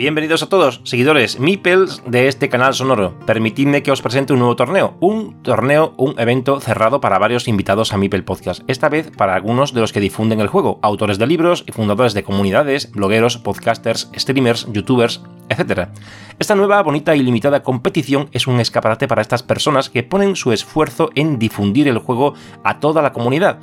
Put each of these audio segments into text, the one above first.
Bienvenidos a todos, seguidores Mipels de este canal sonoro. Permitidme que os presente un nuevo torneo. Un torneo, un evento cerrado para varios invitados a Mipel Podcast. Esta vez para algunos de los que difunden el juego, autores de libros y fundadores de comunidades, blogueros, podcasters, streamers, youtubers, etc. Esta nueva, bonita y limitada competición es un escaparate para estas personas que ponen su esfuerzo en difundir el juego a toda la comunidad.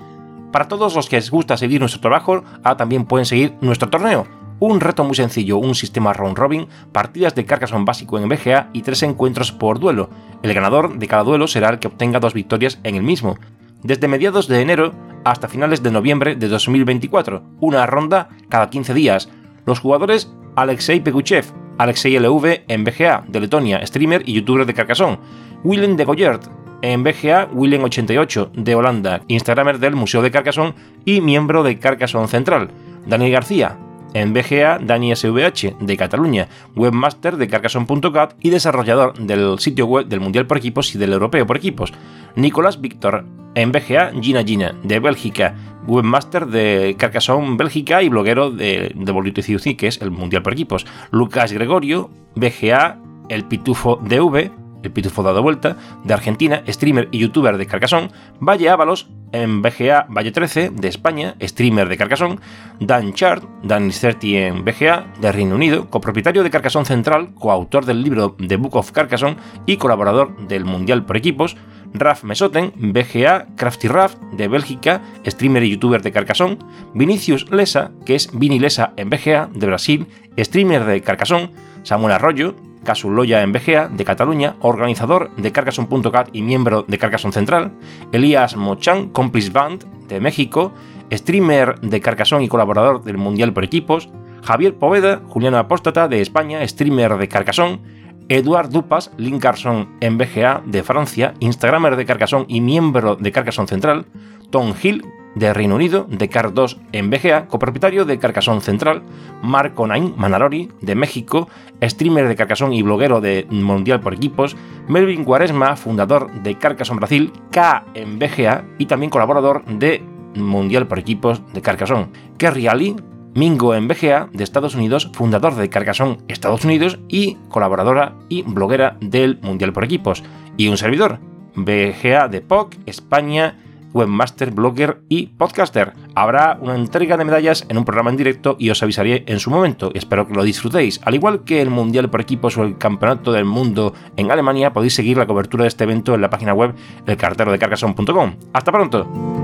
Para todos los que les gusta seguir nuestro trabajo, ahora también pueden seguir nuestro torneo un reto muy sencillo, un sistema round robin, partidas de Carcassonne básico en BGA y tres encuentros por duelo. El ganador de cada duelo será el que obtenga dos victorias en el mismo. Desde mediados de enero hasta finales de noviembre de 2024, una ronda cada 15 días. Los jugadores Alexei Peguchev, Alexei LV en BGA, de Letonia, streamer y youtuber de Carcassonne, Willem de Goyert, en BGA Willem88 de Holanda, instagramer del Museo de Carcassonne y miembro de Carcassonne Central, Daniel García, en BGA, Dani SVH de Cataluña, webmaster de Carcassonne.cat y desarrollador del sitio web del Mundial por Equipos y del Europeo por Equipos. Nicolás Víctor, en BGA, Gina Gina, de Bélgica, webmaster de Carcassonne Bélgica y bloguero de, de que es el Mundial por Equipos. Lucas Gregorio, BGA, El Pitufo DV, el Pitufo dado vuelta, de Argentina, streamer y youtuber de Carcassonne, Valle Ábalos, en BGA Valle 13, de España, streamer de Carcassonne, Dan Chart, Dan Certi en BGA, de Reino Unido, copropietario de Carcassonne Central, coautor del libro The Book of Carcassonne y colaborador del Mundial por Equipos, Raf Mesoten, BGA, Crafty Raf, de Bélgica, streamer y youtuber de Carcassonne, Vinicius Lesa, que es Vini Lesa en BGA, de Brasil, streamer de Carcassonne, Samuel Arroyo, Casuloya en BGA, de Cataluña, organizador de Carcassonne.cat y miembro de Carcassonne Central, Elías Mochan, Complice Band, de México, streamer de Carcassonne y colaborador del Mundial por Equipos, Javier Poveda, Juliano Apóstata, de España, streamer de Carcassonne, Eduard Dupas, Link Carson en BGA de Francia, Instagramer de Carcassonne y miembro de Carcassonne Central, Tom Hill, de Reino Unido, de Car 2 en BGA, copropietario de Carcassonne Central, Marco Nain Manarori, de México, streamer de Carcassonne y bloguero de Mundial por Equipos, Melvin Cuaresma, fundador de Carcassonne Brasil, K en BGA y también colaborador de Mundial por Equipos de Carcassonne, Kerry Ali, Mingo en BGA de Estados Unidos, fundador de Carcassonne Estados Unidos y colaboradora y bloguera del Mundial por Equipos, y un servidor, BGA de POC, España, webmaster, blogger y podcaster. Habrá una entrega de medallas en un programa en directo y os avisaré en su momento. Espero que lo disfrutéis. Al igual que el Mundial por equipos o el Campeonato del Mundo en Alemania, podéis seguir la cobertura de este evento en la página web elcarterodecarcason.com. ¡Hasta pronto!